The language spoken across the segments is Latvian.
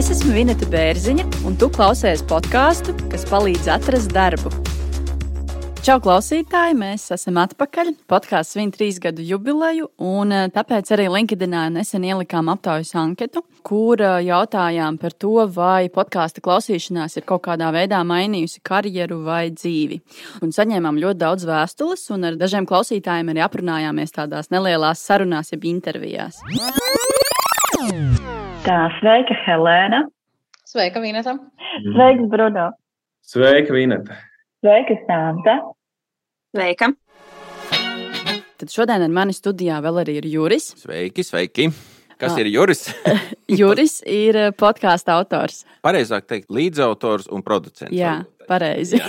Es esmu Vineta Bērziņa, un tu klausies podkāstu, kas palīdz atrast darbu. Čau, klausītāji! Mēs esam atpakaļ. Podkāsts svin trīs gadu jubileju, un eh, tāpēc arī LinkedInā nesen ielikām aptaujas anketu, kur eh, jautājām par to, vai podkāstu klausīšanās ir kaut kādā veidā mainījusi karjeru vai dzīvi. Un saņēmām ļoti daudz vēstules, un ar dažiem klausītājiem arī aprunājāmies tādās nelielās sarunās, jeb intervijās. Tā, sveika, Helēna. Sveika, Vineta. Sveiks, Bruno. Sveika, Vineta. Sveika, Santa. Sveika. Tad šodien ar mani studijā vēl arī ir Juris. Sveiki, sveiki! Kas ir Juris? Juris ir eh, podkāstu autors. Pareizāk teikt, līdzautors un producents. Jā, pareizi.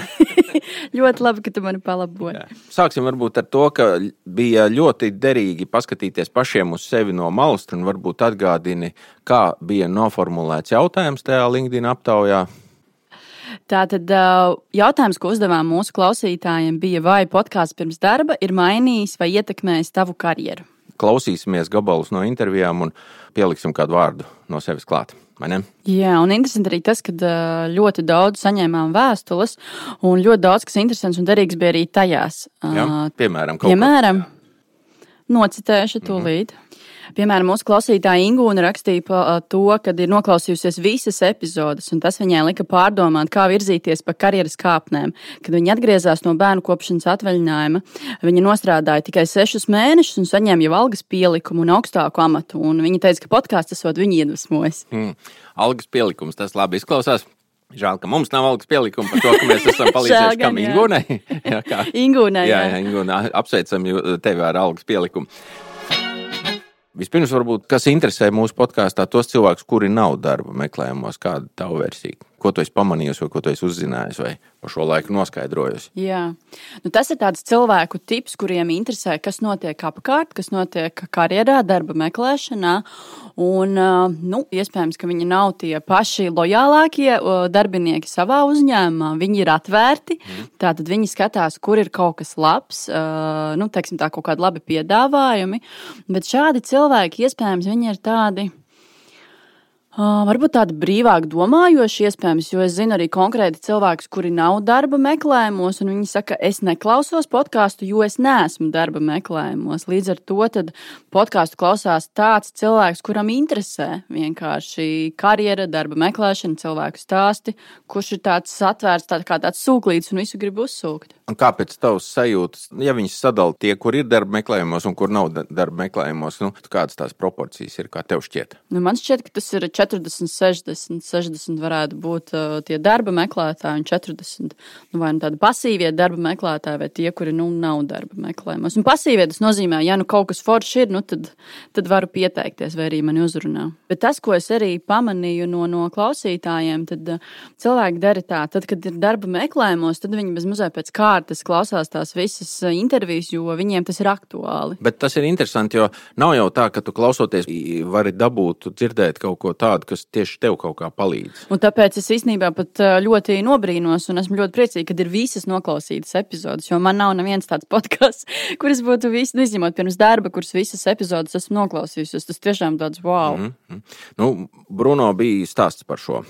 ļoti labi, ka tu mani palaboji. Jā. Sāksim varbūt ar to, ka bija ļoti derīgi paskatīties pašiem uz sevi no malas, un varbūt atgādini, kā bija noformulēts jautājums tajā LinkedIn aptaujā. Tātad jautājums, ko uzdevām mūsu klausītājiem, bija, vai podkāsts pirms darba ir mainījis vai ietekmējis tavu karjeru? Klausīsimies gabalus no intervijām un pieliksim kādu vārdu no sevis klāt. Jā, un interesanti arī tas, ka ļoti daudz saņēmām vēstules, un ļoti daudz kas interesants un derīgs bija arī tajās. Jā, piemēram, piemēram nocitēšu tūlīt. Mm -hmm. Piemēram, mūsu klausītāja Ingūna rakstīja par to, ka ir noklausījusies visas epizodes, un tas viņai lika pārdomāt, kā virzīties pa karjeras kāpnēm. Kad viņa atgriezās no bērnu kopšanas atvaļinājuma, viņa nostrādāja tikai sešus mēnešus un saņēma jau algas pielikumu un augstāku amatu. Un viņa teica, ka podkāsts esot viņu iedvesmojis. Mm. Algas pielikums, tas labi izklausās. Žēl, ka mums nav algas pielikuma par to, ka mēs esam palīdzējuši kam Ingūnai. jā, kā? Ingūnai. Jā, jā, Ingūnai. Apsveicam tevi ar algas pielikumu. Vispirms, varbūt, kas interesē mūsu podkāstā, tos cilvēkus, kuri nav darba meklējumos, kāda ir tava versija? Ko tu esi pamanījusi, vai ko tu esi uzzinājusi, vai pa šo laiku noskaidrojusi? Jā, nu, tas ir tāds cilvēku tips, kuriem interesē, kas notiek apkārt, kas notiek karjerā, darba meklēšanā. Un, nu, iespējams, ka viņi nav tie paši lojālākie darbinieki savā uzņēmumā. Viņi ir atvērti. Mm. Tātad viņi skatās, kur ir kaut kas labs, nu, teiksim, tā kaut kādi labi piedāvājumi. Bet šādi cilvēki iespējams viņi ir tādi Uh, varbūt tādi brīvāk domājoši, iespējams, jo es zinu arī konkrēti cilvēkus, kuri nav darba meklējumos, un viņi saka, es neklausos podkāstu, jo es neesmu darba meklējumos. Līdz ar to podkāstu klausās tāds cilvēks, kuram interesē vienkārši karjera, darba meklēšana, cilvēku stāsti, kurš ir tāds atvērts, tā kā tāds sūklīts un visu grib uzsūkt. Un kāpēc tavs sajūtas, ja viņas sadala tie, kur ir darba meklējumos un kur nav darba meklējumos, nu, kādas tās proporcijas ir, kā tev šķiet? Nu, man šķiet, ka tas ir 40, 60, 60 varētu būt uh, tie darba meklētāji un 40 nu, vai nu tādi pasīvie darba meklētāji vai tie, kuri nu, nav darba meklējumos. Un pasīvie tas nozīmē, ja nu kaut kas foršs ir, nu, tad, tad varu pieteikties vai arī mani uzrunā. Bet tas, ko es arī pamanīju no, no klausītājiem, tad uh, cilvēki dara tā, tad, kad ir darba meklējumos, tad viņi bez mazliet pēc kārtas klausās tās visas uh, intervijas, jo viņiem tas ir aktuāli. Bet tas ir interesanti, jo nav jau tā, ka tu klausoties, vari dabūt, dzirdēt kaut ko tādu kas tieši tev kaut kā palīdz. Un tāpēc es īstenībā pat ļoti nobrīnos un esmu ļoti priecīga, ka ir visas noklausītas epizodes. Jo man nav neviens tāds podkāsts, kuras būtu visi, nu, izņemot pirms darba, kuras visas epizodes esmu noklausījusies. Tas tiešām tāds wow. Mm -hmm. nu, Bruno bija stāsts par šo.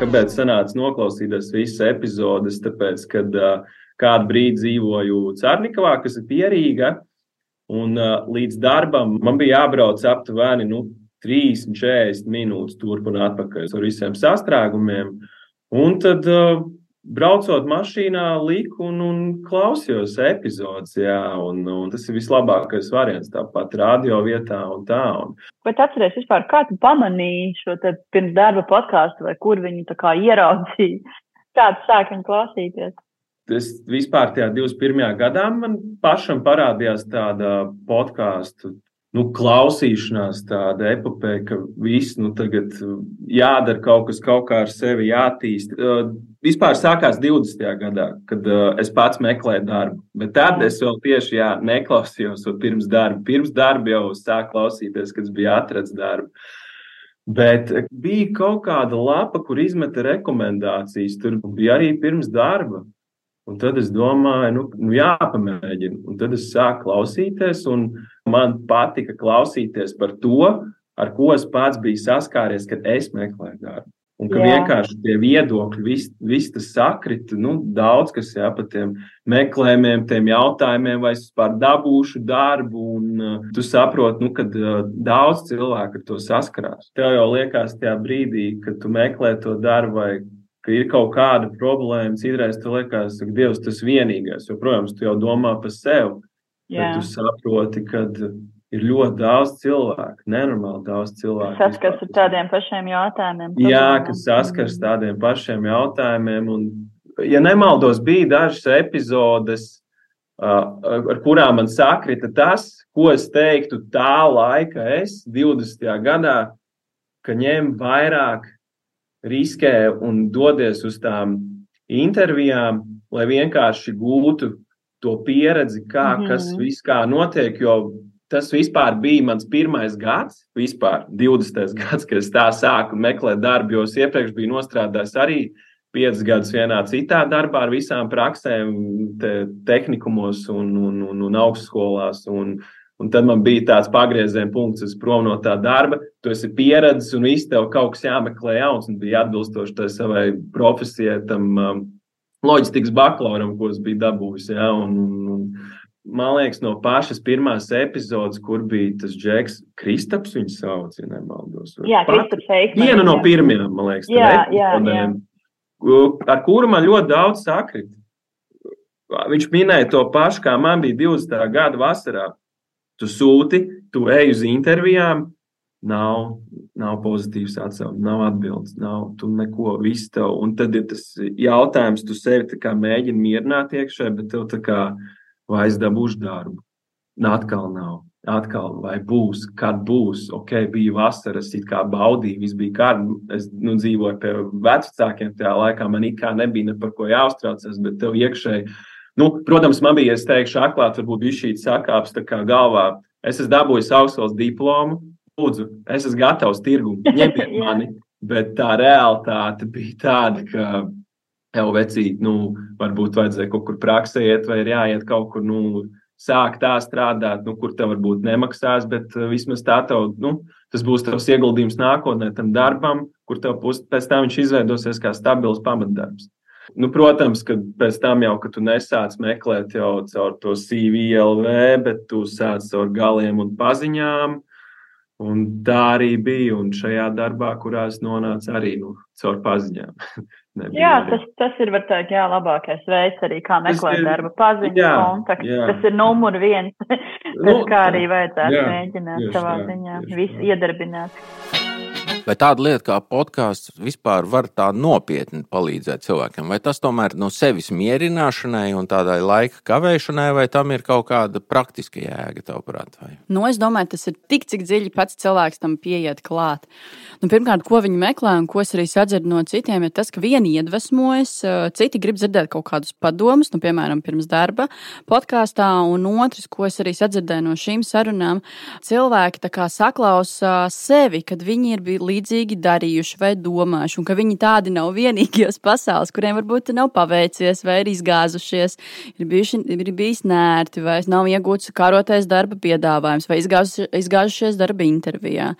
Kāpēc sanāca noklausīties visas epizodes? Tāpēc, kad uh, kādu brīdi dzīvoju Cārnikavā, kas ir pierīga. Un uh, līdz darbam man bija jābrauc aptuveni nu, 30, 40 minūtes turp un atpakaļ ar visiem sastrēgumiem. Un tad, uh, braucot mašīnā, liku un, un klausījos epizodes, jā, un, un tas ir vislabākais variants, tāpat radio vietā un tā. Un... Bet atceries vispār, kā tu pamanīji šo pirms darba podkāstu, vai kur viņi tā kā ieraudzīja, kāds sāk viņu klausīties? Es vispār tajā 21. gadā man pašam parādījās tāda podkāstu nu, klausīšanās, tāda epopeja, ka viss nu, tagad jādara kaut kas, kaut kā ar sevi jātīst. Uh, vispār sākās 20. gadā, kad uh, es pats meklēju darbu. Bet tad es vēl tieši jā, neklausījos pirms darba. Pirms darba jau sāku klausīties, kad bija atrasts darbu. Bet bija kaut kāda lapa, kur izmeta rekomendācijas. Tur bija arī pirms darba. Un tad es domāju, nu, nu jāpamēģina. Un tad es sāku klausīties, un man patika klausīties par to, ar ko es pats biju saskāries, kad es meklēju darbu. Un ka Jā. vienkārši tie viedokļi, viss vis tas sakrita, nu, daudz kas jā, par tiem meklējumiem, tiem jautājumiem, vai es vispār dabūšu darbu. Un, uh, tu saproti, nu, ka uh, daudz cilvēku ar to saskarās. Tev jau liekas, tajā brīdī, kad tu meklē to darbu, vai ka ir kaut kāda problēma, citreiz tu liekas, ka Dievs tas vienīgais. Jo, protams, tu jau domā par sevi. Jā. Bet tu saproti, ka ir ļoti daudz cilvēku, nenormāli daudz cilvēku. Saskars ar tādiem pašiem jautājumiem. Jā, kas saskars ar tādiem pašiem jautājumiem. Un, ja nemaldos, bija dažas epizodes, ar kurām man sakrita tas, ko es teiktu tā laika, es 20. gadā, ka ņem vairāk riskē un dodies uz tām intervijām, lai vienkārši gūtu to pieredzi, kā Mhm. kas viss kā notiek. Jo tas vispār bija mans pirmais gads, vispār 20. gads, kad es tā sāku meklēt darbu, jo es iepriekš biju nostrādājis arī piecus gadus vienā citā darbā ar visām praksēm, te, tehnikumos un, un, un, un augstskolās. Un, Un tad man bija tāds pagrieziena punkts, es prom no tā darba. Tu esi pieredzējis, un viss tev kaut kas jāmeklē jauns, un bija atbilstoši tai savai profesijai, tam um, loģistikas bakalauram, ko es biju dabūjis. Ja? Un, un, un, man liekas, no pašas pirmās epizodes, kur bija tas Džeks, Kristaps, viņš sauc, ja nemaldos. Jā, Kristaps Eikmanis, Viena no jā. pirmajām, man liekas, Jā, jā, ku- ar kuru man ļoti daudz sakrit. Viņš minēja to pašu, kā man bija 20. gada vasarā. Tu sūti, tu ej uz intervijām, nav, nav pozitīvs atsauksmes, nav atbildes, nav tu neko visu tev. Un tad ir tas jautājums, tu sevi mēģini mierināt iekšā, bet tev tā kā vai es dabūšu darbu. Un atkal nav. Atkal, vai būs, kad būs. Ok, bija vasara, es it kā baudīju, viss bija kārtībā. Es nu, dzīvoju pie vecākiem tajā laikā, man it kā nebija ne par ko jāuztraucas, bet tev iekšēji. Nu, protams, man bija, es teikšu, atklāt, varbūt bija šī sakāps galvā. Es esmu dabūjis augstskolas diplomu, lūdzu, es esmu gatavs tirgumu, ņemiet mani. Bet tā realitāte bija tāda, ka jau vecīt, nu, varbūt vajadzēja kaut kur praksē iet, vai ir jāiet kaut kur, nu, sākt tā strādāt, nu, kur tev varbūt nemaksās, bet uh, vismaz tā tev, nu, tas būs tavs ieguldījums nākotnē tam darbam, kur tev pēc tam viņš izveidosies kā stabils pamatdarbs. Nu, protams, ka pēc tam jau, kad tu nesāc meklēt jau caur to CVLV, bet tu sāc caur galiem un paziņām. Un tā arī bija. Un šajā darbā, kurā es nonācu, arī nu, caur paziņām. Nebija Jā, tas, tas ir varbūt, jā, labākais veids arī, kā meklēt ir- darba paziņu, jā, kontaktu. jā. Tas ir numur viens, Nu, kā arī vajadzētu jā, mēģināt savā ziņā visu iedarbināt. Vai tāda lieta kā podkāsts vispār var tā nopietni palīdzēt cilvēkiem? Vai tas tomēr no sevis mierināšanai un tādai laika kavēšanai, vai tam ir kaut kāda praktiska jēga, tavuprāt? Nu, es domāju, tas ir tik, cik dziļi pats cilvēks tam pieiet klāt. Nu, pirmkārt, ko viņi meklē, un ko es arī sadzirdu no citiem, ir tas, ka vieni iedvesmojas, citi grib dzirdēt kaut kādus padomus, nu, piemēram, pirms darba podkāstā, un otrs, ko es arī sadzirdēju no šīm sarunām, cilvēki saklausa sevi, kad viņi ir bij- līdzīgi darījuši vai domājuši, un ka viņi tādi nav vienīgie uz pasaules, kuriem varbūt nav paveicies vai ir izgāzušies, ir, bijuši, ir bijis nērti, vai nav iegūts karotais darba piedāvājums, vai izgāzuši- izgāzušies darba intervijā.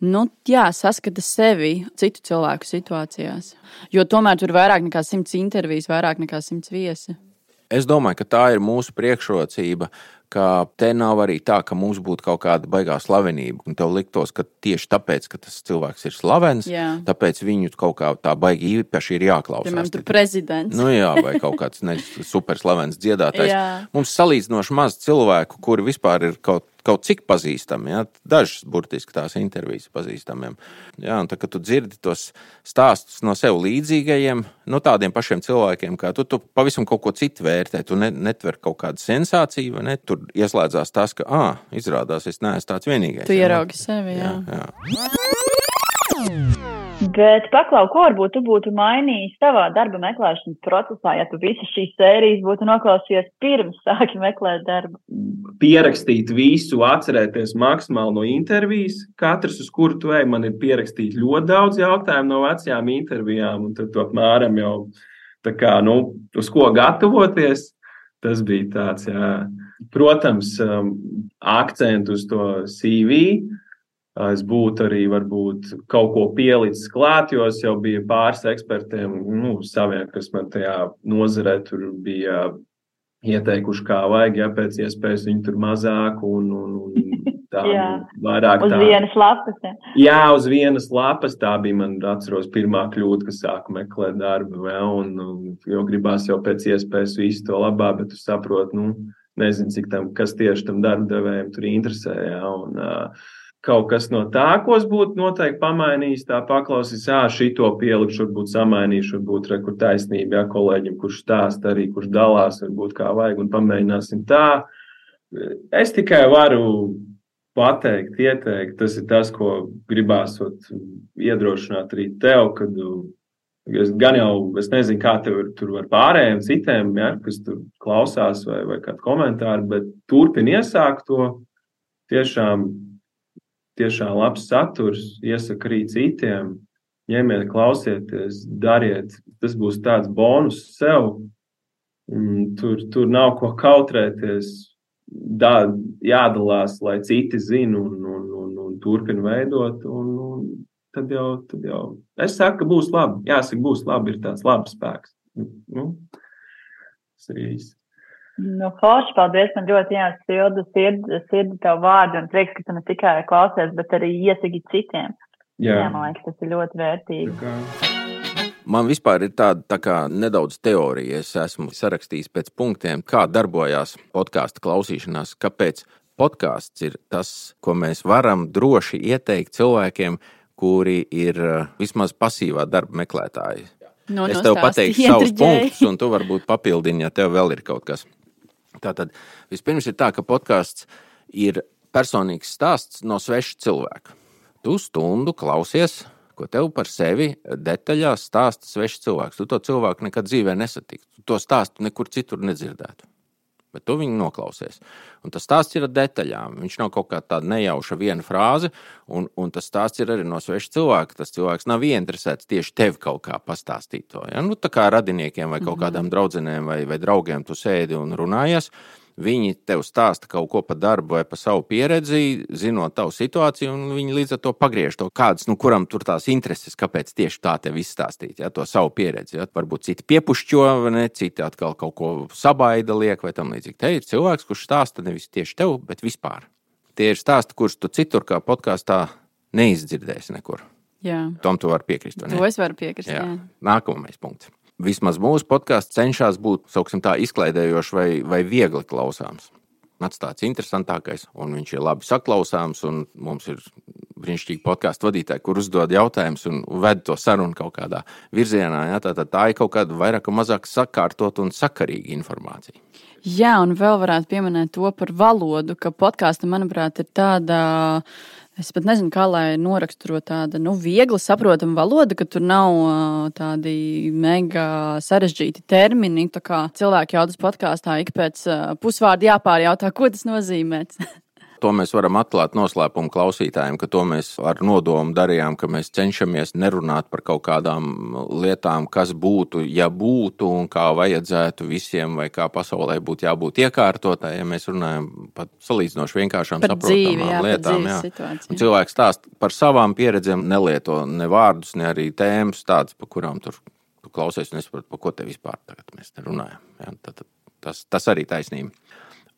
Nu, jā, saskata sevi citu cilvēku situācijās. Jo tomēr tur ir vairāk nekā simts intervijas, vairāk nekā simts viesi. Es domāju, ka tā ir mūsu priekšrocība, ka te nav arī tā, ka mums būtu kaut kāda baigā slavenība. Un tev liktos, ka tieši tāpēc, ka tas cilvēks ir slavens, Jā. tāpēc viņu kaut kā tā baigi īpaši ir Piemēram, jāklausās. tur prezidents. Nu, jā, vai kaut kāds superslavens dziedātājs. Jā. Mums salīdzinoši maz cilvēku, kuri vispār ir kaut, kaut cik pazīstami. Ja? Dažas burtiski tās intervijas pazīstamiem. Jā, un tā, kad tu dzirdi tos stāstus no sev līdzīgajiem, no tādiem pašiem cilvēkiem, kā tu, tu pavisam kaut ko citu vērtē. Tu ne, netver kaut kādu sensāciju, vai ne? Tur ieslēdzās tas, ka, ah, izrādās, es neesmu tāds vienīgais. Tu ja, ieraugi sevi. Jā. Jā, jā. Bet, paklau, ko varbūt tu būtu mainījis savā darba meklēšanas procesā, ja tu visas šīs sērijas būtu noklausījies pirms sāki meklēt darbu? pierakstīt visu, atcerēties maksimāli no intervijas. Katrs, uz kuru tu ej, man ir pierakstīts ļoti daudz jautājumu no vecajām intervijām, un tad tu apmēram jau tā kā, nu, uz ko gatavoties. Tas bija tāds, jā. protams, um, akcents uz to CV. Es būtu arī varbūt kaut ko pielicis klāt, jo es jau biju pāris ekspertiem, nu, saviem, kas man tajā nozarē tur bija ieteikuši, kā vajag, ja pēc iespējas viņi tur mazāk un, un, un tā Jā. vairāk. Uz tā. vienas lapas. Ja. Jā, uz vienas lapas tā bija man atceros pirmā kļūda, kas sāka meklēt darbu. Ja, un, un, jo gribās jau pēc iespējas visu to labā, bet tu saproti, nu, nezinu, cik tam, kas tieši tam darba devējiem tur interesē. Ja, un, uh, kaut kas no tā, ko es būtu noteikti pamainījis, tā paklausīs, ah, šito pielikšu, varbūt samainīšu, varbūt rekur taisnība, ja kolēģim, kurš stāsta arī, kurš dalās, varbūt kā vajag, un pamēģināsim tā. Es tikai varu pateikt, ieteikt, tas ir tas, ko gribās ot, iedrošināt arī tev, kad es gan jau, es nezinu, kā tev ir tur ar pārējiem citiem, ja, kas tur klausās vai, vai kādu komentāru, bet turpini iesākt to tiešām tiešām labs saturs, iesaku arī citiem. Ņemiet, klausieties, dariet. Tas būs tāds bonus sev. Tur, tur nav ko kautrēties. Da, jādalās, lai citi zinātu un, un, un, un turpina veidot. Un, un tad, jau, tad jau es saku, ka būs labi. Jāsaka, būs labi. Ir tāds labs spēks. Nu, tas ir īsti. Nu, Forši, paldies. Man ļoti jāsilda sirdi, sirdi tavu vārdu un prieks, ka tu ne tikai klausies, bet arī iesaki citiem. Jā, Jā man liekas, tas ir ļoti vērtīgi. Man vispār ir tāda tā kā, nedaudz teorija. Es esmu sarakstījis pēc punktiem, kā darbojās podkāstu klausīšanās, kāpēc podkāsts ir tas, ko mēs varam droši ieteikt cilvēkiem, kuri ir vismaz pasīvā darba meklētāji. No, es tev pateikšu savus punktus, un tu varbūt papildini, ja tev vēl ir kaut kas. Tātad vispirms ir tā, ka podkāsts ir personīgs stāsts no sveša cilvēka. Tu stundu klausies, ko tev par sevi detaļās stāsta svešs cilvēks. Tu to cilvēku nekad dzīvē nesatiktu. Tu to stāstu nekur citur nedzirdētu. Bet tu viņu noklausies. Un tas stāsts ir ar detaļām. Viņš nav kaut kā tāda nejauša viena frāze, un, un tas stāsts ir arī no sveša cilvēka. Tas cilvēks nav ieinteresēts tieši tev kaut kā pastāstīt to. Ja? Nu, tā kā radiniekiem vai kaut kādām draudzenēm vai, vai draugiem tu sēdi un runājies. Viņi tev stāsta kaut ko par darbu vai par savu pieredzi, zinot tavu situāciju, un viņi līdz ar to pagriež to kādas, nu, kuram tur tās intereses, kāpēc tieši tā tev izstāstīt, ja, to savu pieredzi. Ja. Varbūt citi piepušķo, vai ne, citi atkal kaut ko sabaida liek vai tam līdzīgi. Te ir cilvēks, kurš stāsta nevis tieši tev, bet vispār. Tie ir stāsti, kurus tu citur kā podkāstā neizdzirdēsi nekur. Jā. Tom tu vari piekrist. To es varu piekrist. Jā. Jā. Nākamais punkts vismaz mūsu podkāsts cenšas būt tā, izklaidējošs vai, vai viegli klausāms. Atstāts interesantākais, un viņš ir labi saklausāms. Mums ir brīnišķīgi podkāstu vadītāji, kur uzdod jautājumus un ved to sarunu kaut kādā virzienā. Ja? Tā, tā, tā ir kaut kāda vairāk vai mazāk sakārtot un sakarīga informācija. Jā, un vēl varētu pieminēt to par valodu, ka podkāstam, manuprāt, ir tāda Es pat nezinu, kā lai noraksturo tādu nu, viegli saprotamu valodu, ka tur nav uh, tādi mega sarežģīti termini. Cilvēki jautas podkāstā ik pēc uh, pusvārda jāpārjautā, ko tas nozīmē. To mēs varam atklāt noslēpumu klausītājiem, ka to mēs ar nodomu darījām, ka mēs cenšamies nerunāt par kaut kādām lietām, kas būtu, ja būtu un kā vajadzētu visiem, vai kā pasaulē būtu jābūt iekārtotai. Ja mēs runājam par salīdzinoši vienkāršām, par saprotamām dzīvi, jā, lietām, jā. cilvēks stāsta par savām pieredzēm, nelieto ne vārdus, ne arī tēmas tādas, par kurām tur tu klausies un nesaproti, par ko te vispār tagad mēs runājam. Ja? Tad, tas, tas arī taisnība.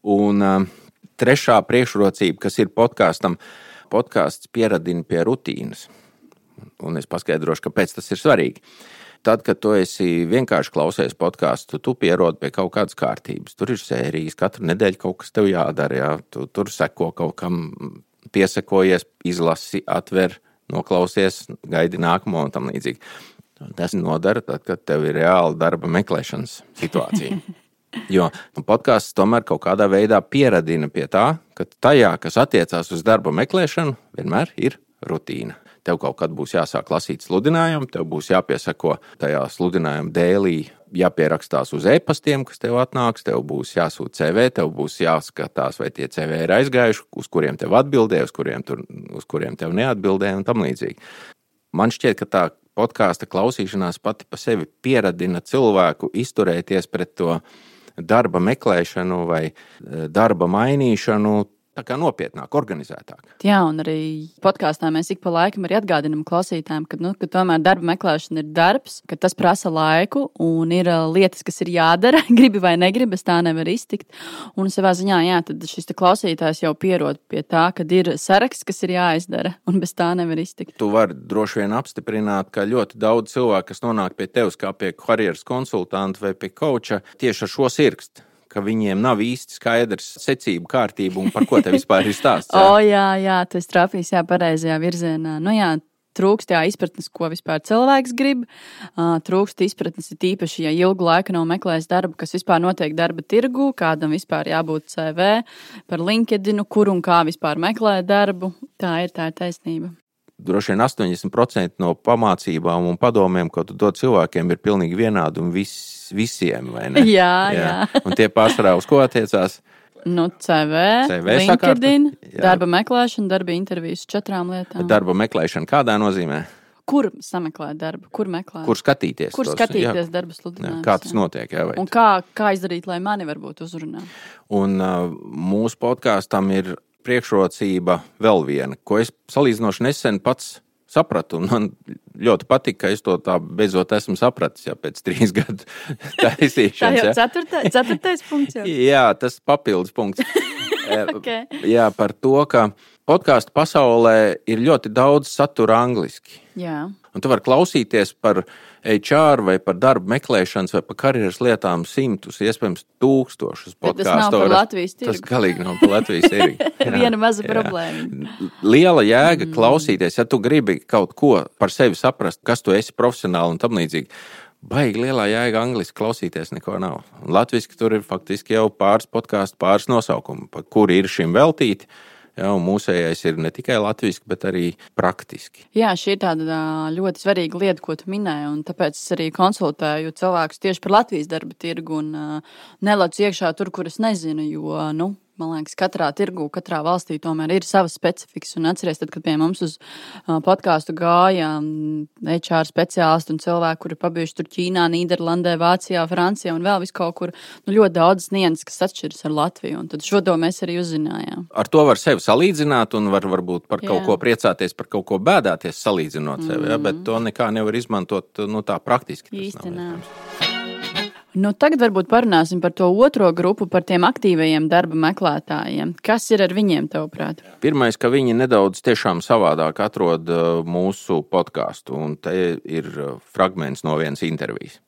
Un, uh, trešā priekšrocība, kas ir podkāstam, podkāsts pieradina pie rutīnas. Un es paskaidrošu, kāpēc tas ir svarīgi. Tad, kad tu esi vienkārši klausies podkāstu, tu pierodi pie kaut kādas kārtības. Tur ir sērijas, katru nedēļu kaut kas tev jādara. Jā. Tu tur seko kaut kam, piesakojies, izlasi, atver, noklausies, gaidi nākamo un tam līdzīgi. Tas nodara tad, kad tev ir reāla darba meklēšanas situācija. Jo nu, podkāsts tomēr kaut kādā veidā pieradina pie tā, ka tajā, kas attiecās uz darba meklēšanu, vienmēr ir rutīna. Tev kaut kad būs jāsāk lasīt sludinājumu, tev būs jāpiesako tajā sludinājuma dēlī, jāpierakstās uz e-pastiem, kas tev atnāks, tev būs jāsūta CV, tev būs jāskatās, vai tie CV ir aizgājuši, uz kuriem tev atbildēja, uz kuriem, tur, uz kuriem tev neatbildēja un tam līdzīgi. Man šķiet, ka tā podkāstu klausīšanās pati par sevi pieradina cilvēku izturēties pret to darba meklēšanu vai e, darba mainīšanu tā kā nopietnāk, organizētāk. Jā, un arī podkāstā mēs ik pa laikam arī atgādinām klausītājiem, ka, nu, ka tomēr darba meklēšana ir darbs, ka tas prasa laiku un ir lietas, kas ir jādara, gribi vai negribi, tā nevar iztikt. Un savā ziņā, jā, tad šis klausītājs jau pierod pie tā, ka ir saraksts, kas ir jāizdara, un bez tā nevar iztikt. Tu vari droši vien apstiprināt, ka ļoti daudz cilvēku, kas nonāk pie tevis kā pie karjeras konsultanta vai pie koča, tieši ar šo sirkstu ka viņiem nav īsti skaidrs secība, kārtība un par ko te vispār ir stāsts. Jā, o, jā, jā tas trafīs jā, pareizajā virzienā. Nu, jā, trūkst jā, izpratnes, ko vispār cilvēks grib. Trūkst izpratnes, tīpaši, ja ilgu laiku nav meklējis darbu, kas vispār notiek darba tirgu, kādam vispār jābūt CV, par LinkedIn, kur un kā vispār meklēt darbu. Tā ir tā ir taisnība droši vien 80% no pamācībām un padomiem, ko tu dod cilvēkiem, ir pilnīgi vienādi un vis, visiem. Jā, jā. jā. Un tie pārsvarā uz ko attiecās? Nu, CV, CV LinkedIn, sakārta, darba meklēšana, darba intervijas četrām lietām. Darba meklēšana kādā nozīmē? Kur sameklēt darbu, kur meklēt? Kur skatīties? Kur tos, skatīties jā, darba sludinājumus? Kā tas jā. notiek? Jā, un kā, kā izdarīt, lai mani varbūt uzrunā? Un uh, mūsu podkāstam ir priekšrocība vēl viena, ko es salīdzinoši nesen pats sapratu. Man ļoti patīk, ka es to tā beidzot esmu sapratis jau pēc trīs gadu taisīšanas. tā jau ceturtā, ceturtais punkts. Jau. Jā, tas papildus punkts. okay. Jā, par to, ka podkāstu pasaulē ir ļoti daudz satura angliski. Jā. Un tu vari klausīties par HR vai par darba meklēšanas vai par karjeras lietām simtus, iespējams, tūkstošus podkāstu. Tas nav par Latvijas tirgu. Tas galīgi nav par Latvijas tirgu. Viena maza jā. problēma. Liela jēga mm. klausīties, ja tu gribi kaut ko par sevi saprast, kas tu esi profesionāli un tam līdzīgi. Baigi lielā jēga angļuiski klausīties neko nav. Latvijas tur ir faktiski jau pāris podkāstu, pāris nosaukumu, kuri ir šim veltīti. Ja, mūsējais ir ne tikai latviešu, bet arī praktiski. Jā, šī ir tāda ļoti svarīga lieta, ko tu minēji. Tāpēc es arī konsultēju cilvēkus tieši par Latvijas darba tirgu un uh, nelacu iekšā tur, kur es nezinu. Jo, nu, Man liekas, katrā tirgu, katrā valstī tomēr ir savas specifikas. Un atcerieties, kad pie mums uz podkāstu gāja HR speciālisti un cilvēki, kuri pabijuši tur Ķīnā, Nīderlandē, Vācijā, Francijā un vēl kaut kur, nu, ļoti daudz nianses, kas atšķiras ar Latviju. Un tad šo to mēs arī uzzinājām. Ar to var sevi salīdzināt un var varbūt par kaut Jā. ko priecāties, par kaut ko bēdāties, salīdzinot sevi, mm. ja, bet to nekā nevar izmantot nu, tā praktiski. Īsti nē. Nu, tagad varbūt parunāsim par to otro grupu, par tiem aktīvajiem darba meklētājiem. Kas ir ar viņiem, tavuprāt? Pirmais, ka viņi nedaudz tiešām savādāk atrod uh, mūsu podkāstu, un te ir uh, fragments no vienas intervijas.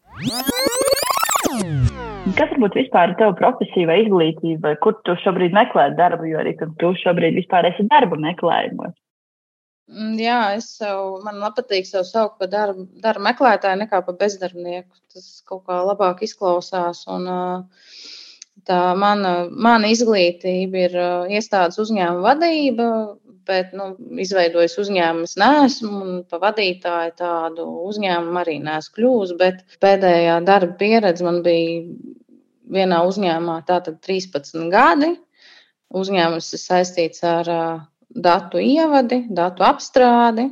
Kas varbūt vispār ir tava profesija vai izglītība, kur tu šobrīd meklē darbu, jo arī tu šobrīd vispār esi darba meklējumos? Mm, jā, es sev, man patīk sev saukt par darbu, darbu meklētāju nekā par bezdarbnieku. Tas kaut kā labāk izklausās. Un, tā mana, mana izglītība ir iestādes uzņēmuma vadība, bet nu, izveidojis uzņēmumu es neesmu, un pa vadītāju tādu uzņēmumu arī neesmu kļuvusi. Bet pēdējā darba pieredze man bija vienā uzņēmumā, tātad 13 gadi. Uzņēmums ir saistīts ar datu ievadi, datu apstrādi.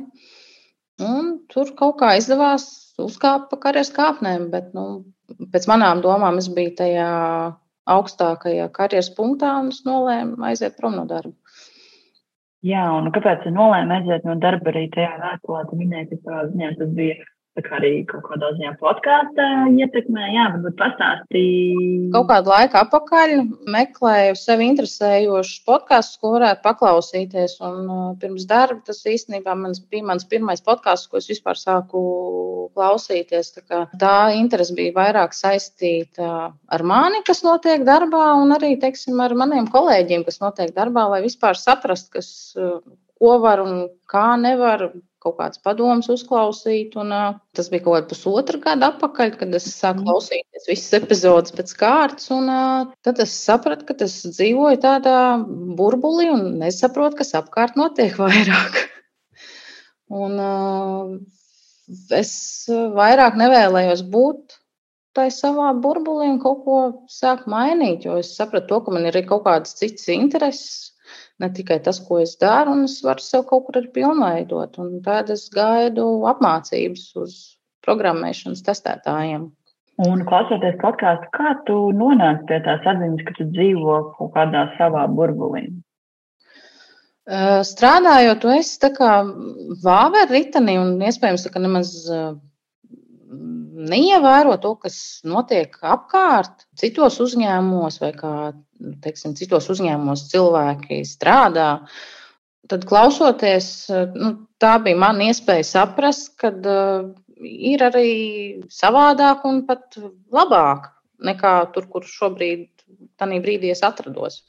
Un tur kaut kā izdevās uzkāpt pa karjeras kāpnēm, bet nu, pēc manām domām es biju tajā augstākajā karjeras punktā un es nolēmu aiziet prom no darba. Jā, un kāpēc tu nolēmi aiziet no darba arī tajā vēstulē? Tu minēji, ka tas bija arī kaut kādā ziņā podkāstā ietekmē. Jā, varbūt pastāstīja. Kaut kādu laiku atpakaļ meklēju sevi interesējošus podkāstus, ko varētu paklausīties. Un uh, pirms darba tas īstenībā mans, bija mans pirmais podkāsts, ko es vispār sāku klausīties. Tā, tā interese bija vairāk saistīta ar mani, kas notiek darbā, un arī teiksim, ar maniem kolēģiem, kas notiek darbā, lai vispār saprastu, kas uh, ko var un kā nevar, kaut kāds padoms uzklausīt. Un, uh, tas bija kaut kāds pusotra gada atpakaļ, kad es sāku mhm. klausīties visas epizodes pēc kārtas. Un, uh, tad es sapratu, ka es dzīvoju tādā burbulī un nesaprotu, kas apkārt notiek vairāk. un, uh, es vairāk nevēlējos būt tajā savā burbulī un kaut ko sākt mainīt, jo es sapratu, to, ka man ir kaut kādas citas intereses ne tikai tas, ko es daru, un es varu sev kaut kur arī pilnveidot. Un tad es gaidu apmācības uz programmēšanas testētājiem. Un klausoties podkāstu, kā tu nonāci pie tās atziņas, ka tu dzīvo kaut kādā savā burbulī? Strādājot, tu esi tā kā vāveru ritenī un iespējams nemaz neievēro to, kas notiek apkārt, citos uzņēmumos vai kā, teiksim, citos uzņēmumos cilvēki strādā. Tad klausoties, nu, tā bija mana iespēja saprast, ka uh, ir arī savādāk un pat labāk nekā tur, kur šobrīd, tajā brīdī es atrados.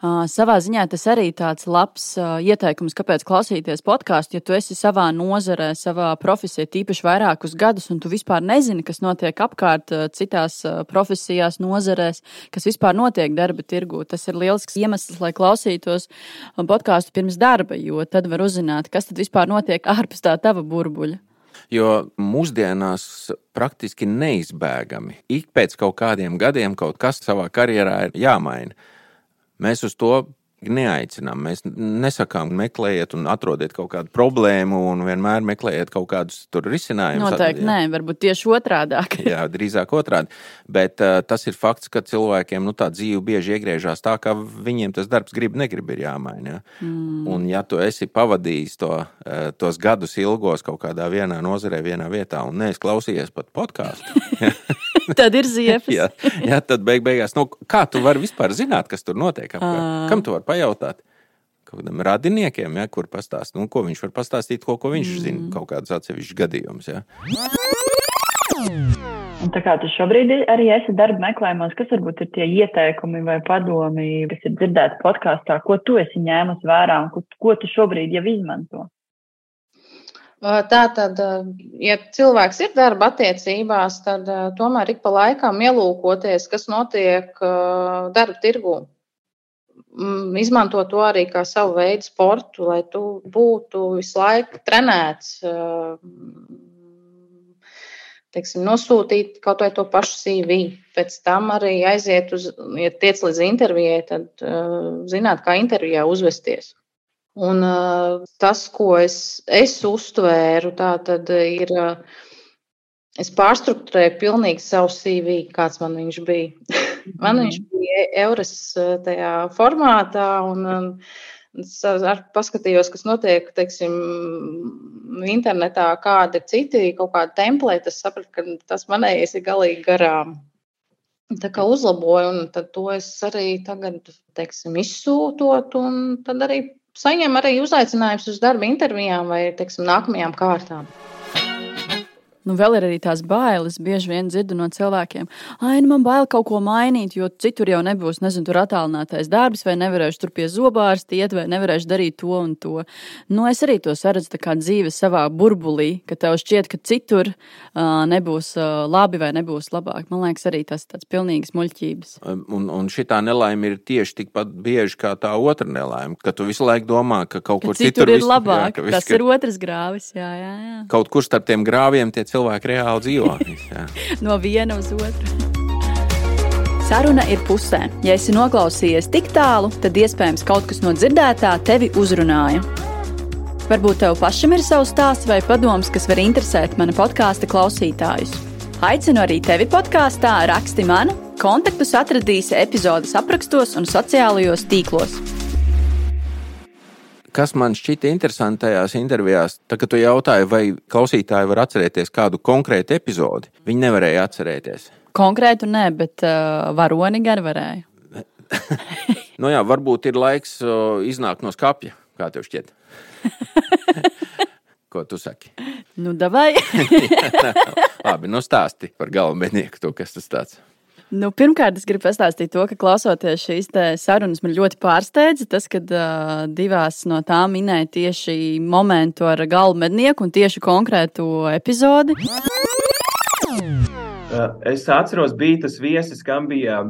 Uh, savā ziņā tas arī tāds labs uh, ieteikums, kāpēc klausīties podkāstu. Ja tu esi savā nozarē, savā profesijā, tīpaši vairākus gadus, un tu vispār nezini, kas notiek apkārt uh, citās uh, profesijās, nozarēs, kas vispār notiek darba tirgū, tas ir lielisks iemesls, lai klausītos podkāstu pirms darba, jo tad var uzzināt, kas tad vispār notiek ārpus tā tava burbuļa. Jo mūsdienās praktiski neizbēgami ik pēc kaut kādiem gadiem kaut kas savā karjerā ir jāmaina. Mēs uz to neaicinām. Mēs nesakām, meklējiet un atrodiet kaut kādu problēmu, un vienmēr meklējiet kaut kādus risinājumus. Noteikti nē, varbūt tieši otrādi. jā, drīzāk otrādi. Bet uh, tas ir fakts, ka cilvēkiem nu, tā dzīve bieži iegriežas tā, ka viņiem tas darbs grib, negrib ir jāmaina. Ja? Mm. Un, ja tu esi pavadījis to, uh, tos gadus ilgos kaut kādā vienā nozarē, vienā vietā, un neesi klausījies pat podkāstu. tad ir ziepes. jā, jā, tad beig beigās, nu, kā tu vari vispār zināt, kas tur notiek? Apkārt? Kam tu vari pajautāt? Kādam radiniekiem, ja, kur pastāstīt, nu, ko viņš var pastāstīt, ko, ko viņš mm. zina, kaut kādus atsevišķus gadījumus. Ja. Un tā kā tu šobrīd arī esi darba meklējumos, kas varbūt ir tie ieteikumi vai padomi, kas ir dzirdēti podkāstā, ko tu esi ņēmusi vērā un ko, ko tu šobrīd jau izmanto? Tā tad, ja cilvēks ir darba attiecībās, tad tomēr ik pa laikam ielūkoties, kas notiek darba tirgū. Mm, izmanto to arī kā savu veidu sportu, lai tu būtu visu laiku trenēts. Teiksim, nosūtīt kaut vai to pašu CV. Pēc tam arī aiziet uz, ja tiec līdz intervijai, tad uh, zināt, kā intervijā uzvesties. Un tas, ko es, es uztvēru, tā tad ir, es pārstruktūrēju pilnīgi savu CV, kāds man viņš bija. man mm. viņš bija eures tajā formātā, un es paskatījos, kas notiek, teiksim, internetā, kādi ir citi kaut kādi templēti, es sapratu, ka tas manējais ir galīgi garām. Tā kā uzlaboju, un to es arī tagad, teiksim, izsūtot, un tad arī saņem arī uzaicinājumus uz darba intervijām vai teiksim, nākamajām kārtām. Nu, vēl ir arī tās bailes. Bieži vien dzirdu no cilvēkiem, ah, nu man bail kaut ko mainīt, jo citur jau nebūs, nezinu, tur attālinātais darbs, vai nevarēšu tur pie zobārsta iet, vai nevarēšu darīt to un to. Nu, es arī to saredzu kā dzīve savā burbulī, ka tev šķiet, ka citur uh, nebūs uh, labi vai nebūs labāk. Man liekas, arī tas tāds pilnīgs muļķības. Un, un šī laime ir tieši tikpat bieži kā tā otra nelaime, ka tu visu laiku domā, ka kaut kur ka citur, citur ir visu, labāk. Jā, tas ir otrs grāvis. Jā, jā, jā. Kaut kur starp tiem grāviem tie cilvēki reāli dzīvo. no viena uz otru. Saruna ir pusē. Ja esi noklausījies tik tālu, tad iespējams kaut kas no dzirdētā tevi uzrunāja. Varbūt tev pašam ir savs stāsts vai padoms, kas var interesēt mana podkāstu klausītājus. Aicinu arī tevi podkāstā, raksti man, kontaktus atradīsi epizodes aprakstos un sociālajos tīklos kas man šķita interesanti tajās intervijās, tad, kad tu jautāji, vai klausītāji var atcerēties kādu konkrētu epizodi, viņi nevarēja atcerēties. Konkrētu nē, bet uh, varoni gan varēja. nu jā, varbūt ir laiks uh, iznākt no skapja, kā tev šķiet. Ko tu saki? Nu, davai. Labi, nu stāsti par galvennieku, to, kas tas tāds. Nu, pirmkārt, es gribu pastāstīt to, ka klausoties šīs sarunas, man ļoti pārsteidza tas, ka uh, divās no tām minēja tieši momentu ar galvu mednieku un tieši konkrētu epizodi. Es atceros, bija tas viesis, kam bija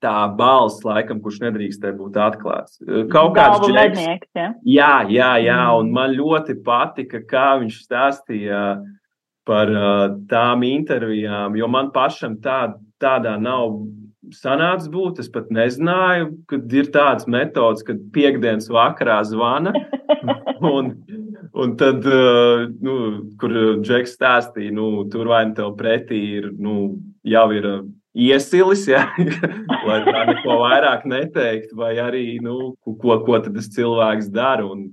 tā balss, laikam, kurš nedrīkstēja būt atklāts. Kaut kāds mednieks. Ja? Jā, jā, jā, un man ļoti patika, kā viņš stāstīja par uh, tām intervijām, jo man pašam tāda tādā nav sanācis būt. Es pat nezināju, ka ir tādas metodas, kad piekdienas vakarā zvana. Un, un tad, uh, nu, kur Džeks stāstīja, nu, tur vai nu tev pretī ir, nu, jau ir uh, iesilis, ja, lai tā neko vairāk neteiktu, vai arī, nu, ko, ko tad tas cilvēks dara. Un,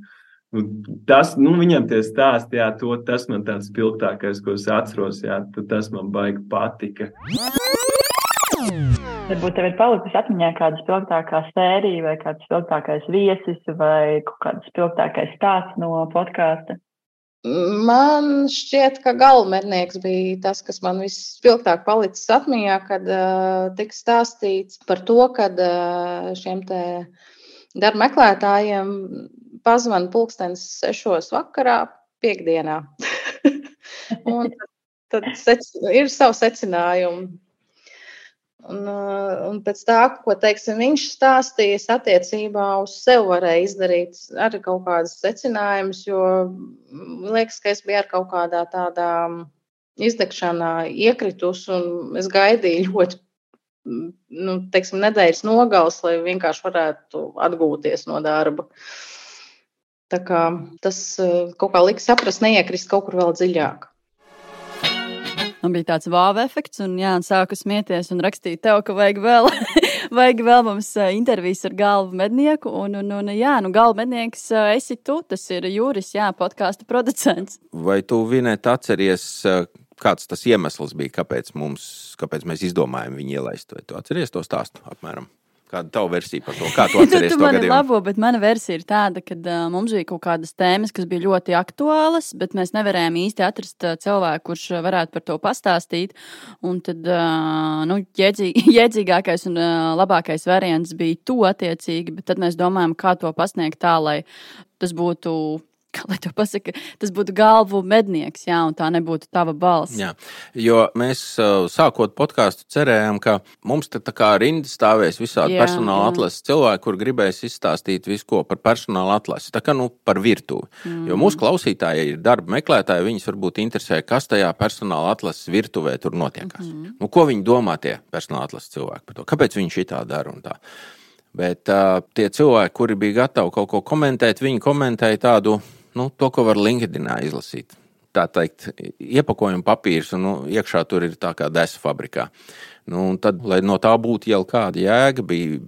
nu, tas, nu, viņam tie stāsti, jā, to, tas man tāds spilgtākais, ko es atceros, jā, tas man baigi patika. Varbūt tev ir palikusi atmiņā kāda spilgtākā sērija, vai kāds spilgtākais viesis, vai kāds spilgtākais stāsts no podkāsta. Man šķiet, ka galvenais bija tas, kas man vispilgtāk palicis atmiņā, kad uh, tika stāstīts par to, ka uh, šiem darba meklētājiem pazvan pulkstenis sešos vakarā, piekdienā. Un tad sec, ir savu secinājumu. Un, uh, un pēc tā, ko teiksim, viņš stāstījis attiecībā uz sevi, varēja izdarīt arī kaut kādas secinājumus, jo liekas, ka es biju ar kaut kādā tādā izdegšanā iekritus, un es gaidīju ļoti, nu, teiksim, nedēļas nogals, lai vienkārši varētu atgūties no darba. Tā kā tas uh, kaut kā lika saprast, neiekrist kaut kur vēl dziļāk. Man bija tāds vāva efekts, un jā, sāku smieties un rakstīt tev, ka vajag vēl, vajag vēl mums intervijas ar galvu mednieku. Un, un, un jā, nu galvu mednieks esi tu, tas ir Jūris, jā, podkāstu producents. Vai tu, Vinēt, atceries, kāds tas iemesls bija, kāpēc, mums, kāpēc mēs izdomājām viņu ielaist? Vai tu atceries to stāstu apmēram? Kāda ir tava versija par to? Kā tu atceries tu, tu to gadījumu? labo, bet mana versija ir tāda, ka uh, mums bija kaut kādas tēmas, kas bija ļoti aktuālas, bet mēs nevarējām īsti atrast uh, cilvēku, kurš varētu par to pastāstīt. Un tad uh, nu, jēdzī, jēdzīgākais un uh, labākais variants bija tu attiecīgi, bet tad mēs domājam, kā to pasniegt tā, lai tas būtu kā lai to pasaka, tas būtu galvu mednieks, jā, un tā nebūtu tava balss. Jā, jo mēs sākot podkāstu cerējām, ka mums te tā kā rinda stāvēs visādi jā, personāla jā. atlases cilvēki, kur gribēs izstāstīt visu ko par personāla atlasi, tā kā nu par virtuvi. Mm. Jo mūsu klausītāji ir darba meklētāji, viņus varbūt interesē, kas tajā personāla atlases virtuvē tur notiekās. Mm. Nu, ko viņi domā tie personāla atlases cilvēki par to? Kāpēc viņi šitā dara un tā? Bet uh, tie cilvēki, kuri bija gatavi kaut ko komentēt, viņi komentēja tādu nu, to, ko var LinkedInā izlasīt. Tā teikt, iepakojuma papīrs, un nu, iekšā tur ir tā kā desa fabrikā. Nu, tad, lai no tā būtu jau kāda jēga, bija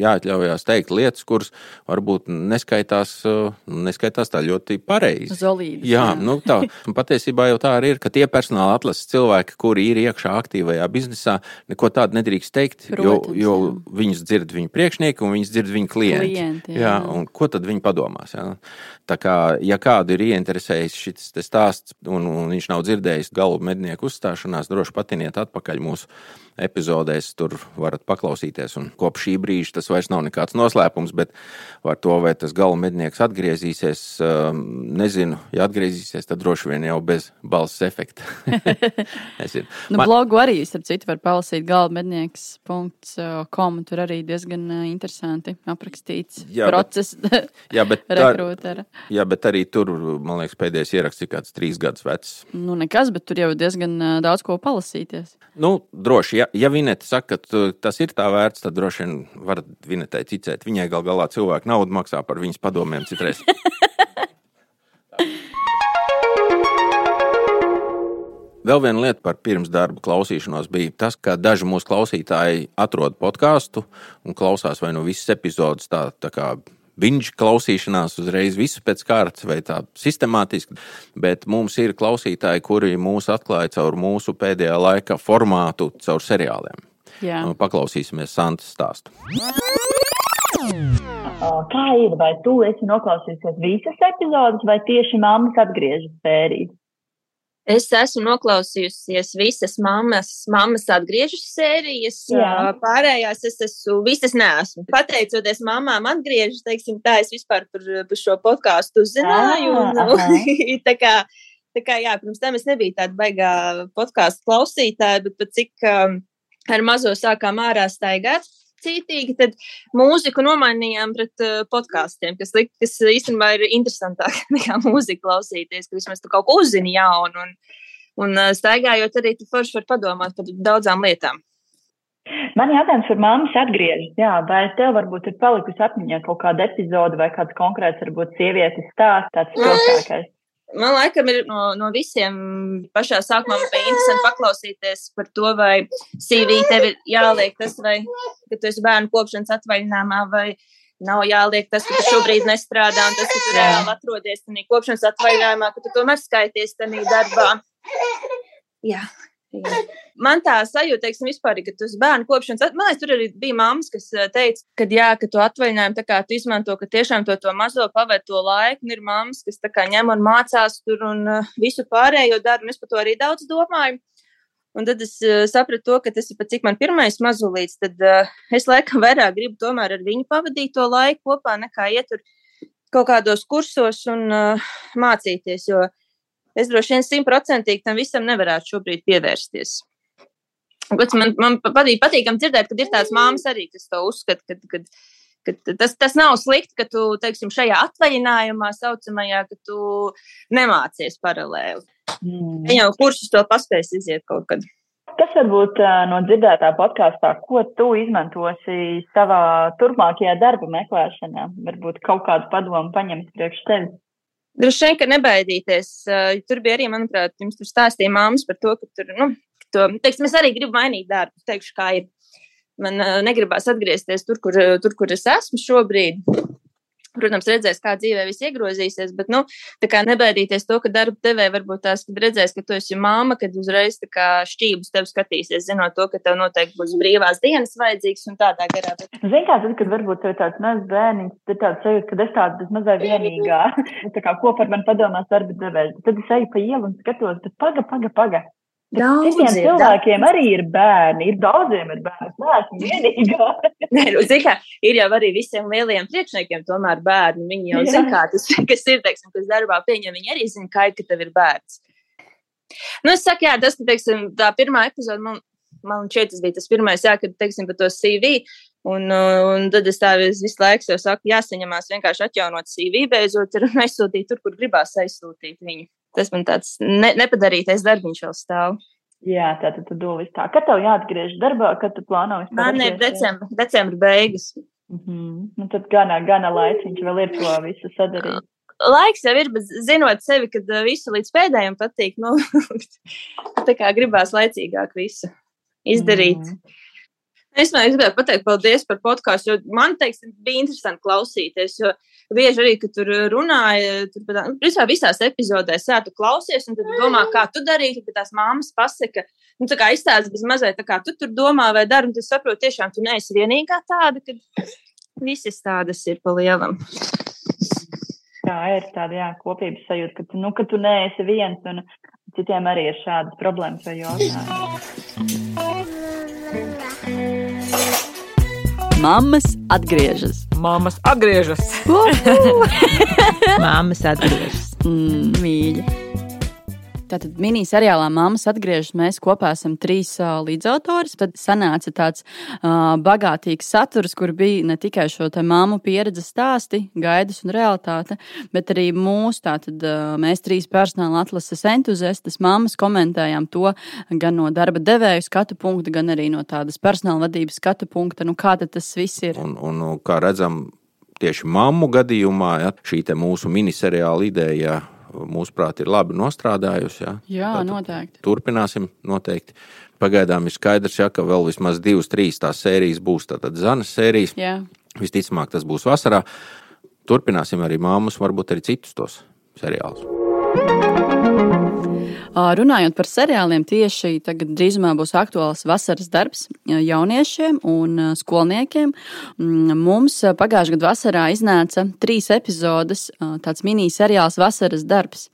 jāatļaujās teikt lietas, kuras varbūt neskaitās, uh, neskaitās tā ļoti pareizi. Zolīdas, jā, jā. Nu, tā. Patiesībā jau tā arī ir, ka tie personāla atlases cilvēki, kuri ir iekšā aktīvajā biznesā, neko tādu nedrīkst teikt, Protams, jo, jo viņus dzird viņu priekšnieki un viņus dzird viņu klienti. klienti jā. Jā, un ko tad viņi padomās? Jā? Tā kā, ja kādu ir ieinteresējis šis stāsts un, un viņš nav dzirdējis galvu mednieku uzstāšanās, droši patiniet atpakaļ mūsu epizodēs. Tur varat paklausīties. Un kopš šī brīža tas vairs nav nekāds noslēpums, bet par to, vai tas gala mednieks atgriezīsies, um, nezinu. Ja atgriezīsies, tad droši vien jau bez balss efekta. nu, Man... Blogu arī, starp citu, var palasīt gala mednieks.com. Tur arī diezgan uh, interesanti aprakstīts jā, process. Bet, jā, bet tā, jā, bet arī tur, man liekas, pēdējais ieraksts ir kāds trīs gadus vecs. Nu, nekas, bet tur jau diezgan uh, daudz ko palasīties. Nu, droši, ja, ja Vineta saka, ka tas ir tā vērts, tad droši vien varat Vinetai ticēt. Viņai gal galā cilvēku naudu maksā par viņas padomiem citreiz. Vēl viena lieta par pirms darba klausīšanos bija tas, ka daži mūsu klausītāji atrod podkāstu un klausās vai nu visas epizodes tā, tā kā binge klausīšanās uzreiz visu pēc kārtas vai tā sistemātiski, bet mums ir klausītāji, kuri mūs atklāja caur mūsu pēdējā laika formātu, caur seriāliem. Jā. Nu, paklausīsimies Santas stāstu. Kā ir? Vai tu esi noklausījies visas epizodes, vai tieši mammas atgriežas sērijas? Es esmu noklausījusies visas mammas, mammas atgriežas sērijas. Jā. Pārējās es esmu, visas neesmu. Pateicoties mamām, atgriežas, teiksim, tā es vispār par, par šo podkāstu uzzināju. Un, tā kā, tā kā, jā, pirms tam es nebiju tāda baigā podkāstu klausītāja, bet pat cik um, ar mazo sākām ārā staigāt cītīgi, tad mūziku nomainījām pret uh, podkāstiem, kas, lik, kas īstenībā ir interesantāk nekā mūzika klausīties, ka vismaz tu kaut ko uzzini jaunu. Un, un uh, staigājot arī tu forši var padomāt par daudzām lietām. Man jautājums par mammas atgriežas. Jā, vai tev varbūt ir palikusi atmiņā kaut kāda epizode vai kāds konkrēts, varbūt sievietes stāsts, tāds spilgtākais? Man laikam ir no, no visiem pašā sākumā bija interesanti paklausīties par to, vai CV tev ir jāliek tas, vai ka tu esi bērnu kopšanas atvaļinājumā, vai nav jāliek tas, ka tu šobrīd nestrādā, un tas, ka tu reāli atrodies tajā kopšanas atvaļinājumā, ka tu tomēr skaities tajā darbā. Jā. Jā. Man tā sajūta, teiksim, vispār, ka tas bērnu kopšanas, man liekas, tur arī bija mammas, kas teica, ka, jā, ka to atvaļinājumu tā kā tu izmanto, ka tiešām to, to mazo pavērto laiku, un ir mammas, kas tā kā ņem un mācās tur un uh, visu pārējo dara, un es par to arī daudz domāju. Un tad es uh, sapratu to, ka tas ir pat cik man pirmais mazulīts, tad uh, es laikam vairāk gribu tomēr ar viņu pavadīt to laiku kopā, nekā iet tur kaut kādos kursos un uh, mācīties, jo es droši vien simtprocentīgi tam visam nevarētu šobrīd pievērsties. Man, man patīk, patīkam dzirdēt, ka ir tādas māmas arī, kas to uzskata, ka, ka, ka tas, tas nav slikti, ka tu, teiksim, šajā atvaļinājumā saucamajā, ka tu nemācies paralēli. Mm. Jau kursus to paspēs iziet kaut kad. Kas varbūt no dzirdētā podkāstā, ko tu izmantosi savā turpmākajā darba meklēšanā? Varbūt kaut kādu padomu paņemt priekš tevis. Droši vien, ka nebaidīties. Tur bija arī, manuprāt, jums tur stāstīja māmas par to, ka tur, nu, to, teiksim, es arī gribu mainīt darbu. Teikšu, kā ir. Man uh, negribās atgriezties tur, kur, tur, kur es esmu šobrīd. Protams, redzēs, kā dzīvē viss iegrozīsies, bet, nu, nebaidīties to, ka darba devēja varbūt tās, kad redzēs, ka tu esi māma, kad uzreiz kā šķības tev skatīsies, zinot to, ka tev noteikti būs brīvās dienas vajadzīgs un tādā garā. Bet... Zini, kā tad, kad varbūt tev tāds mazs bērniņš, tad tāds sajūta, ka es tāds mazai vienīgā, tā kā ko par mani padomās darba devējs. Tad es eju pa ielu un skatos, bet paga, paga, paga. Citiem cilvēkiem daudz. arī ir bērni, ir daudziem ir bērni. Es neesmu vienīgā. Nē, nu, kā, ir jau arī visiem lielajiem priekšniekiem, tomēr bērni. Viņi jau zina, tas kas ir, teiksim, kas darbā pieņem. Viņi arī zina, ir, ka tev ir bērns. Nu, es saku, jā, tas, ka, teiksim, tā pirmā epizode, man, man šķiet, tas bija tas pirmais, jā, kad, teiksim, par to CV. Un, un tad es tā visu laiku jau saku, jāsaņemās vienkārši atjaunot CV, beidzot, ir aizsūtīt tur, kur gribās aizsūtīt viņu tas man tāds ne, nepadarītais darbiņš vēl stāv. Jā, tā tad domā, tā. Kad tev jāatgriež darbā, kad tu plāno vispār? Man ir decembra, decembra beigas. Mm -hmm. Nu, tad gana, gana laiciņš vēl ir to visu sadarīt. Laiks jau ir, bet zinot sevi, kad visu līdz pēdējiem patīk, nu, tā kā gribās laicīgāk visu izdarīt. Mm. Es gribēju pateikt paldies par podkāstu, jo man, teiksim, bija interesanti klausīties, jo bieži arī, kad tur runāja, tur principā visās epizodēs, jā, tu klausies, un tad domā, kā tu darītu, bet tās māmas pasaka, nu, tā kā izstāsta bez mazliet, tā kā tu tur domā vai dari, un tu saproti, tiešām tu neesi vienīgā tāda, ka visas tādas ir pa lielam. Tā ir tāda, jā, kopības sajūta, ka tu, nu, ka tu neesi viens, un citiem arī ir šādas problēmas vai jautājumi. Mammas atgriežas. Māmas atgriežas. Māmas atgriežas. Mm, mīļi. Tātad miniseriālā Māmas atgriežas. Mēs kopā esam trīs uh, līdzautori. Tad sanāca tāds uh, bagātīgs saturs, kur bija ne tikai šo māmu pieredzes stāsti, gaidas un realitāte, bet arī mūsu, tātad uh, mēs trīs personāla atlases entuziastas māmas komentējām to gan no darba devēju skatu punkta, gan arī no tādas personāla vadības skatu punkta. Nu, kā tas viss ir? Un, un, kā redzam, tieši mammu gadījumā ja, šī mūsu miniseriāla ideja mūsuprāt, ir labi nostrādājusi. Ja? Jā, Tātad noteikti. Turpināsim noteikti. Pagaidām ir skaidrs, ja, ka vēl vismaz divas, trīs tās sērijas būs. Tātad Zanas sērijas. Jā. Visticamāk, tas būs vasarā. Turpināsim arī māmus, varbūt arī citus tos seriālus. Runājot par seriāliem, tieši tagad drīzumā būs aktuāls vasaras darbs jauniešiem un skolniekiem. Mm, mums pagājušajā gadā vasarā iznāca trīs epizodes, tāds mini-seriāls Vasaras darbs,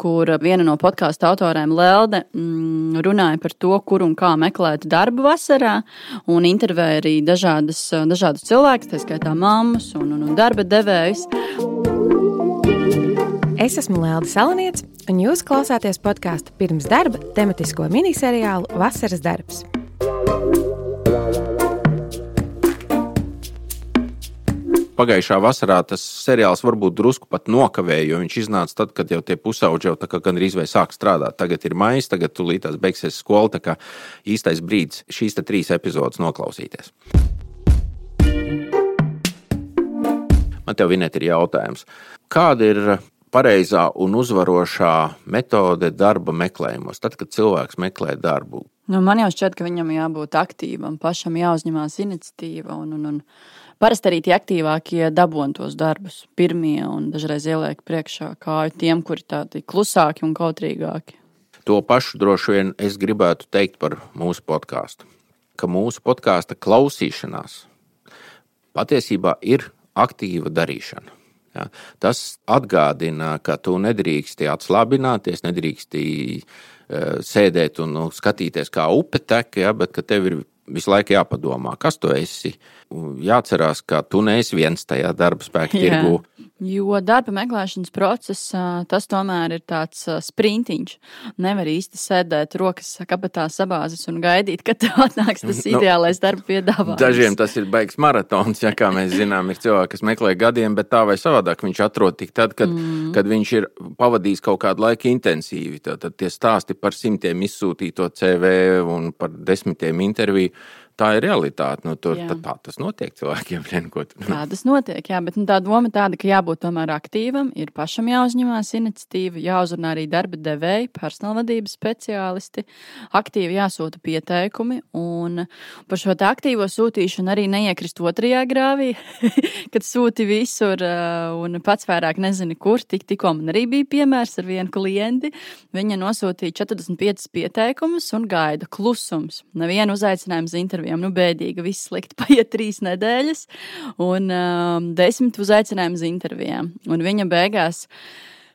kur viena no podkāstu autoriem Lelde mm, runāja par to, kur un kā meklēt darbu vasarā, un intervēja arī dažādas, dažādus cilvēkus, tā skaitā mammas un, un, un darba devējus. Es esmu Lēlda Salaniets, un jūs klausāties podkāstu pirms darba tematisko miniseriālu Vasaras darbs. Pagājušā vasarā tas seriāls varbūt drusku pat nokavēja, jo viņš iznāca tad, kad jau tie pusauģi jau gandrīz vai sāk strādāt. Tagad ir maija, tagad tūlītās beigsies skola. Tā kā īstais brīdis šīs trīs epizodes noklausīties. Man te vienēt ir jautājums. Kāda ir pareizā un uzvarošā metode darba meklējumos, tad, kad cilvēks meklē darbu? Nu, man jau šķiet, ka viņam jābūt aktīvam, pašam jāuzņemās iniciatīva. Un, un, un parasti arī tie aktīvākie dabūn tos darbus pirmie un dažreiz ieliek priekšā kāju tiem, kuri tādi klusāki un kautrīgāki. To pašu droši vien es gribētu teikt par mūsu podkāstu. Ka mūsu podkāsta klausīšanās patiesībā ir aktīva darīšana. Ja, tas atgādina, ka tu nedrīksti atslābināties, nedrīksti uh, sēdēt un nu, skatīties, kā upe tek, ja, bet ka tev ir visu laiku jāpadomā, kas tu esi. Jāatcerās, ka tu neesi viens tajā darba spēka tirgū. Jo darba meklēšanas process, tas tomēr ir tāds sprintiņš. Nevar īsti sēdēt rokas kabatā sabāzes un gaidīt, kad atnāks tas nu, ideālais darba piedāvājums. Dažiem tas ir baigs maratons, ja kā mēs zinām, ir cilvēki, kas meklē gadiem, bet tā vai savādāk viņš atrod tik tad, kad, mm. kad viņš ir pavadījis kaut kādu laiku intensīvi. Tad tie stāsti par simtiem izsūtīto CV un par desmitiem interviju tā ir realitāte. Nu, tur, tā, tā tas notiek cilvēkiem. Vienkot. Tā tas notiek, jā, bet nu, tā doma tāda, ka jābūt tomēr aktīvam, ir pašam jāuzņemās iniciatīva, jāuzrunā arī darba devēji, personālvadības speciālisti, aktīvi jāsūta pieteikumi. Un par šo aktīvo sūtīšanu arī neiekrist otrajā grāvī, kad sūti visur un pats vairāk nezini, kur. Tik, tikko man arī bija piemērs ar vienu klienti. Viņa nosūtīja 45 pieteikumus un gaida klusums. Nevienu uzaicinājumu uz interviju intervijām. Nu, bēdīgi, viss slikti. Paiet trīs nedēļas un um, desmit uzaicinājumu uz intervijām. Un viņa beigās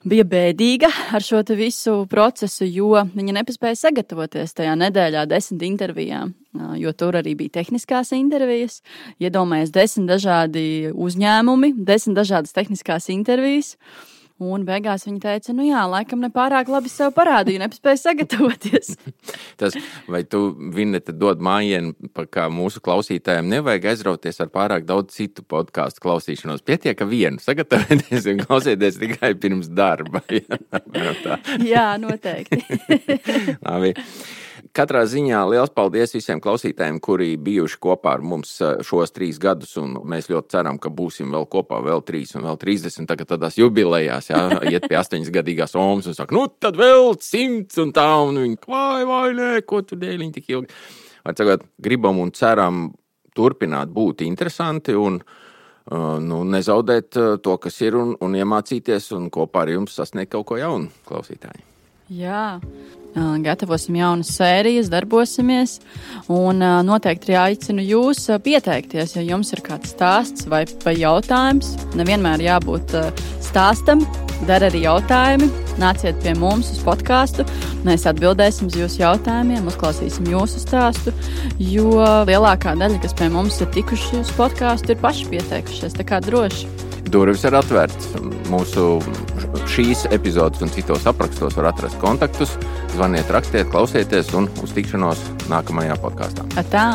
bija bēdīga ar šo visu procesu, jo viņa nepaspēja sagatavoties tajā nedēļā desmit intervijām. Uh, jo tur arī bija tehniskās intervijas, iedomājies desmit dažādi uzņēmumi, desmit dažādas tehniskās intervijas. Uh, Un beigās viņa teica, nu jā, laikam nepārāk labi sev parādīju, nepaspēju sagatavoties. Tas, vai tu, Vineta, dod mājienu, kā mūsu klausītājiem, nevajag aizrauties ar pārāk daudz citu podkāstu klausīšanos. Pietiek, ka vienu sagatavoties un klausieties tikai pirms darba. jā, noteikti. Katrā ziņā liels paldies visiem klausītājiem, kuri bijuši kopā ar mums eh, šos trīs gadus. Mēs ļoti ceram, ka būsim vēl kopā, vēl trīs un vēl trīsdesmit. Tagad tādās jubilejās, jā, iet pie astoņgadīgās omas un saka, nu tad vēl simts un tā, un viņi vai, vai, nē, ko tu dēļ tik ilgi. Vai tagad gribam un ceram turpināt būt interesanti un eh, nu, nezaudēt eh, to, kas ir, un, un iemācīties un kopā ar jums sasniegt kaut ko jaunu klausītāju. Jā, gatavosim jaunas sērijas, darbosimies. Un noteikti arī aicinu jūs pieteikties, ja jums ir kāds stāsts vai, vai jautājums. Nevienmēr jābūt stāstam, dara arī jautājumi. Nāciet pie mums uz podkāstu. Mēs atbildēsim uz jūsu jautājumiem, uzklausīsim jūsu stāstu. Jo lielākā daļa, kas pie mums ir tikuši uz podkāstu, ir paši pieteikušies. Tā kā droši. Durvis ir atvērtas. Mūsu šīs epizodes un citos aprakstos var atrast kontaktus. Zvaniet, rakstiet, klausieties un uz tikšanos nākamajā podkāstā. Tā!